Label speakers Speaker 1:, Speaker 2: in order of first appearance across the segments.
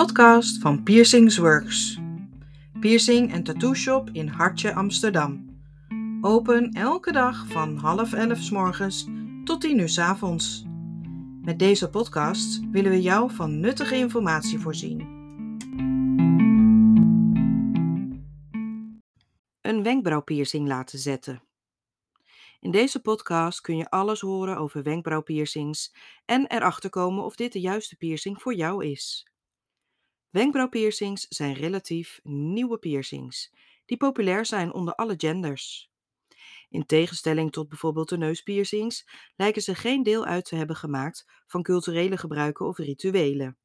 Speaker 1: podcast van Piercings Works. Piercing en tattoo shop in Hartje, Amsterdam. Open elke dag van half elf s morgens tot tien uur s avonds. Met deze podcast willen we jou van nuttige informatie voorzien. Een wenkbrauwpiercing laten zetten. In deze podcast kun je alles horen over wenkbrauwpiercings en erachter komen of dit de juiste piercing voor jou is. Wenkbrauwpiercings zijn relatief nieuwe piercings, die populair zijn onder alle genders. In tegenstelling tot bijvoorbeeld de neuspiercings lijken ze geen deel uit te hebben gemaakt van culturele gebruiken of rituelen.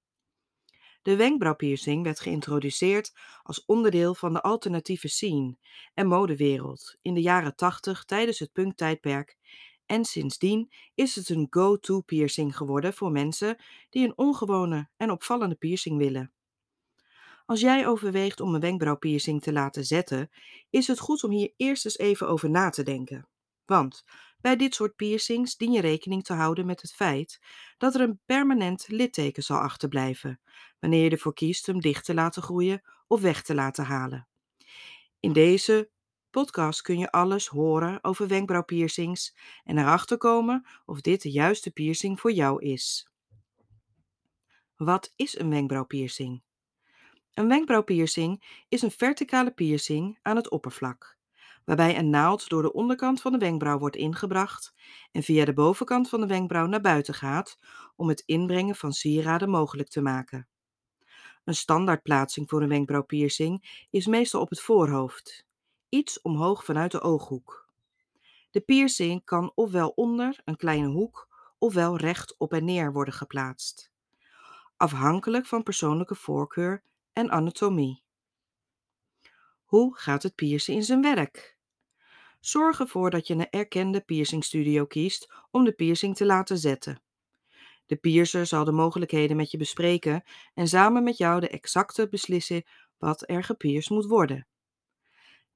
Speaker 1: De wenkbrauwpiercing werd geïntroduceerd als onderdeel van de alternatieve scene en modewereld in de jaren 80 tijdens het punktijdperk en sindsdien is het een go-to piercing geworden voor mensen die een ongewone en opvallende piercing willen. Als jij overweegt om een wenkbrauwpiercing te laten zetten, is het goed om hier eerst eens even over na te denken. Want bij dit soort piercings dien je rekening te houden met het feit dat er een permanent litteken zal achterblijven, wanneer je ervoor kiest hem dicht te laten groeien of weg te laten halen. In deze podcast kun je alles horen over wenkbrauwpiercings en erachter komen of dit de juiste piercing voor jou is. Wat is een wenkbrauwpiercing? Een wenkbrauwpiercing is een verticale piercing aan het oppervlak, waarbij een naald door de onderkant van de wenkbrauw wordt ingebracht en via de bovenkant van de wenkbrauw naar buiten gaat om het inbrengen van sieraden mogelijk te maken. Een standaardplaatsing voor een wenkbrauwpiercing is meestal op het voorhoofd, iets omhoog vanuit de ooghoek. De piercing kan ofwel onder een kleine hoek ofwel recht op en neer worden geplaatst. Afhankelijk van persoonlijke voorkeur en anatomie. Hoe gaat het piercen in zijn werk? Zorg ervoor dat je een erkende piercingstudio kiest om de piercing te laten zetten. De piercer zal de mogelijkheden met je bespreken en samen met jou de exacte beslissen wat er gepierst moet worden.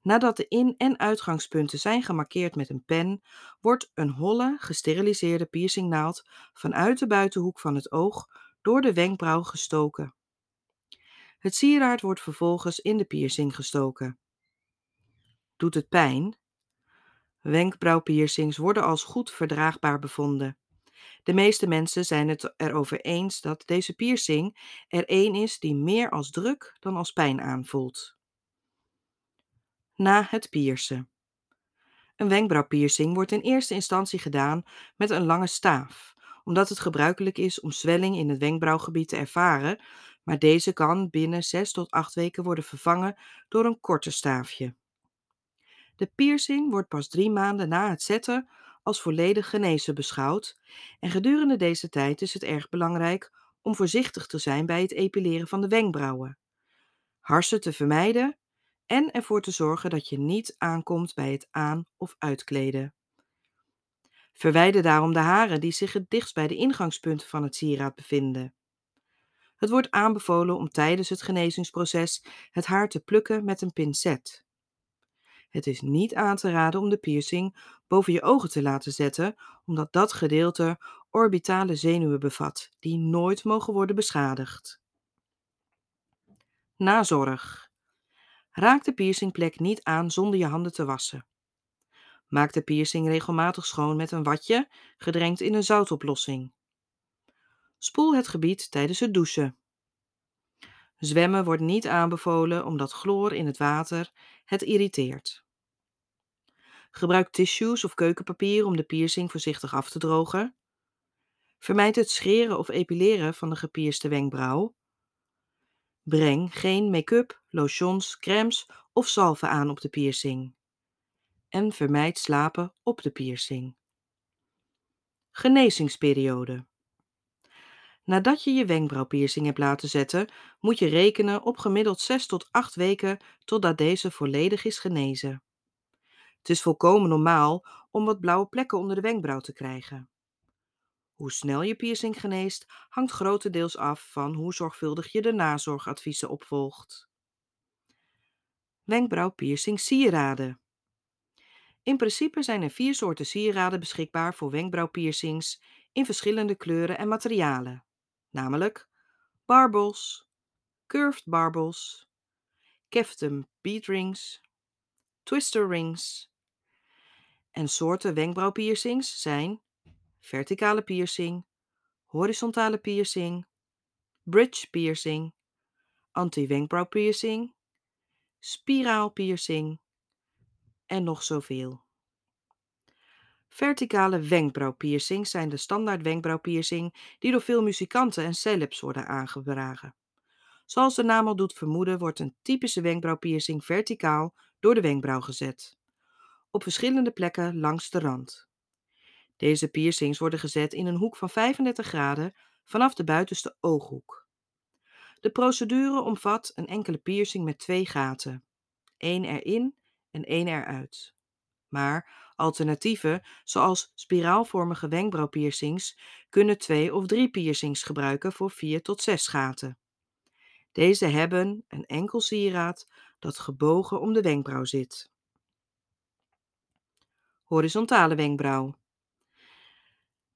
Speaker 1: Nadat de in- en uitgangspunten zijn gemarkeerd met een pen, wordt een holle, gesteriliseerde piercingnaald vanuit de buitenhoek van het oog door de wenkbrauw gestoken. Het sieraad wordt vervolgens in de piercing gestoken. Doet het pijn? Wenkbrauwpiercings worden als goed verdraagbaar bevonden. De meeste mensen zijn het erover eens dat deze piercing er één is die meer als druk dan als pijn aanvoelt. Na het piercen. Een wenkbrauwpiercing wordt in eerste instantie gedaan met een lange staaf, omdat het gebruikelijk is om zwelling in het wenkbrauwgebied te ervaren maar deze kan binnen 6 tot 8 weken worden vervangen door een korter staafje. De piercing wordt pas drie maanden na het zetten als volledig genezen beschouwd en gedurende deze tijd is het erg belangrijk om voorzichtig te zijn bij het epileren van de wenkbrauwen, harsen te vermijden en ervoor te zorgen dat je niet aankomt bij het aan- of uitkleden. Verwijder daarom de haren die zich het dichtst bij de ingangspunten van het sieraad bevinden. Het wordt aanbevolen om tijdens het genezingsproces het haar te plukken met een pincet. Het is niet aan te raden om de piercing boven je ogen te laten zetten, omdat dat gedeelte orbitale zenuwen bevat, die nooit mogen worden beschadigd. Nazorg. Raak de piercingplek niet aan zonder je handen te wassen. Maak de piercing regelmatig schoon met een watje, gedrenkt in een zoutoplossing. Spoel het gebied tijdens het douchen. Zwemmen wordt niet aanbevolen omdat chloor in het water het irriteert. Gebruik tissues of keukenpapier om de piercing voorzichtig af te drogen. Vermijd het scheren of epileren van de gepierste wenkbrauw. Breng geen make-up, lotions, crèmes of zalven aan op de piercing. En vermijd slapen op de piercing. Genezingsperiode. Nadat je je wenkbrauwpiercing hebt laten zetten, moet je rekenen op gemiddeld 6 tot 8 weken totdat deze volledig is genezen. Het is volkomen normaal om wat blauwe plekken onder de wenkbrauw te krijgen. Hoe snel je piercing geneest hangt grotendeels af van hoe zorgvuldig je de nazorgadviezen opvolgt. Wenkbrauwpiercing sieraden. In principe zijn er vier soorten sieraden beschikbaar voor wenkbrauwpiercings in verschillende kleuren en materialen namelijk barbels, curved barbels, keftum bead rings, twister rings. En soorten wenkbrauwpiercings zijn verticale piercing, horizontale piercing, bridge piercing, anti-wenkbrauwpiercing, spiraalpiercing en nog zoveel. Verticale wenkbrauwpiercings zijn de standaard wenkbrauwpiercing die door veel muzikanten en celebs worden aangedragen. Zoals de naam al doet vermoeden, wordt een typische wenkbrauwpiercing verticaal door de wenkbrauw gezet, op verschillende plekken langs de rand. Deze piercings worden gezet in een hoek van 35 graden vanaf de buitenste ooghoek. De procedure omvat een enkele piercing met twee gaten, één erin en één eruit. Maar alternatieven, zoals spiraalvormige wenkbrauwpiercings, kunnen twee of drie piercings gebruiken voor vier tot zes gaten. Deze hebben een enkel sieraad dat gebogen om de wenkbrauw zit. Horizontale wenkbrauw.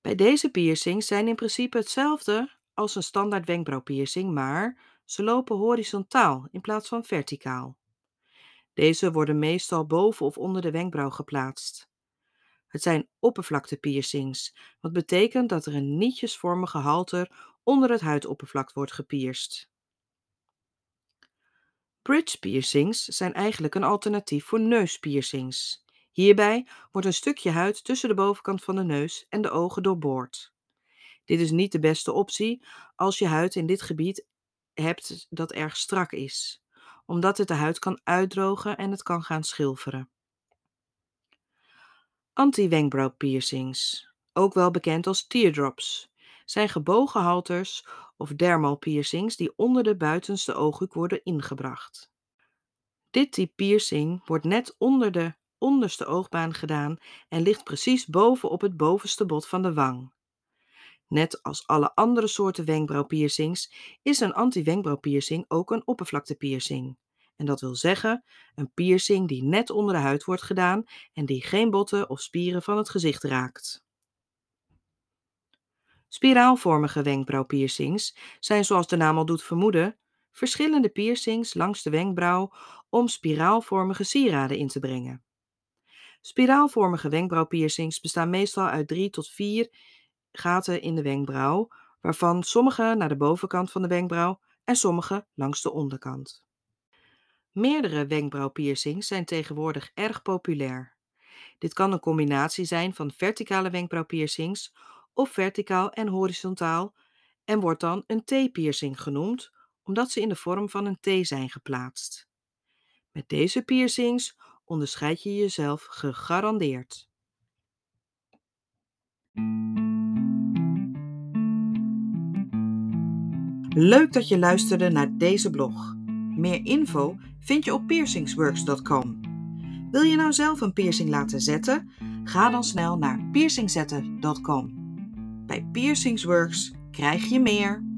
Speaker 1: Bij deze piercings zijn in principe hetzelfde als een standaard wenkbrauwpiercing, maar ze lopen horizontaal in plaats van verticaal. Deze worden meestal boven of onder de wenkbrauw geplaatst. Het zijn oppervlaktepiercings, wat betekent dat er een nietjesvormige halter onder het huidoppervlak wordt gepierst. Bridge piercings zijn eigenlijk een alternatief voor neuspiercings. Hierbij wordt een stukje huid tussen de bovenkant van de neus en de ogen doorboord. Dit is niet de beste optie als je huid in dit gebied hebt dat erg strak is, omdat het de huid kan uitdrogen en het kan gaan schilferen. Anti-wenkbrauwpiercings, ook wel bekend als teardrops, zijn gebogen halters of dermal piercings die onder de buitenste ooghoek worden ingebracht. Dit type piercing wordt net onder de onderste oogbaan gedaan en ligt precies boven op het bovenste bot van de wang. Net als alle andere soorten wenkbrauwpiercings is een anti-wenkbrauwpiercing ook een oppervlaktepiercing. En dat wil zeggen een piercing die net onder de huid wordt gedaan en die geen botten of spieren van het gezicht raakt. Spiraalvormige wenkbrauwpiercings zijn, zoals de naam al doet vermoeden, verschillende piercings langs de wenkbrauw om spiraalvormige sieraden in te brengen. Spiraalvormige wenkbrauwpiercings bestaan meestal uit drie tot vier gaten in de wenkbrauw, waarvan sommige naar de bovenkant van de wenkbrauw en sommige langs de onderkant. Meerdere wenkbrauwpiercings zijn tegenwoordig erg populair. Dit kan een combinatie zijn van verticale wenkbrauwpiercings of verticaal en horizontaal en wordt dan een T-piercing genoemd, omdat ze in de vorm van een T zijn geplaatst. Met deze piercings onderscheid je jezelf gegarandeerd. Leuk dat je luisterde naar deze blog. Meer info vind je op piercingsworks.com. Wil je nou zelf een piercing laten zetten? Ga dan snel naar piercingzetten.com. Bij Piercingsworks krijg je meer.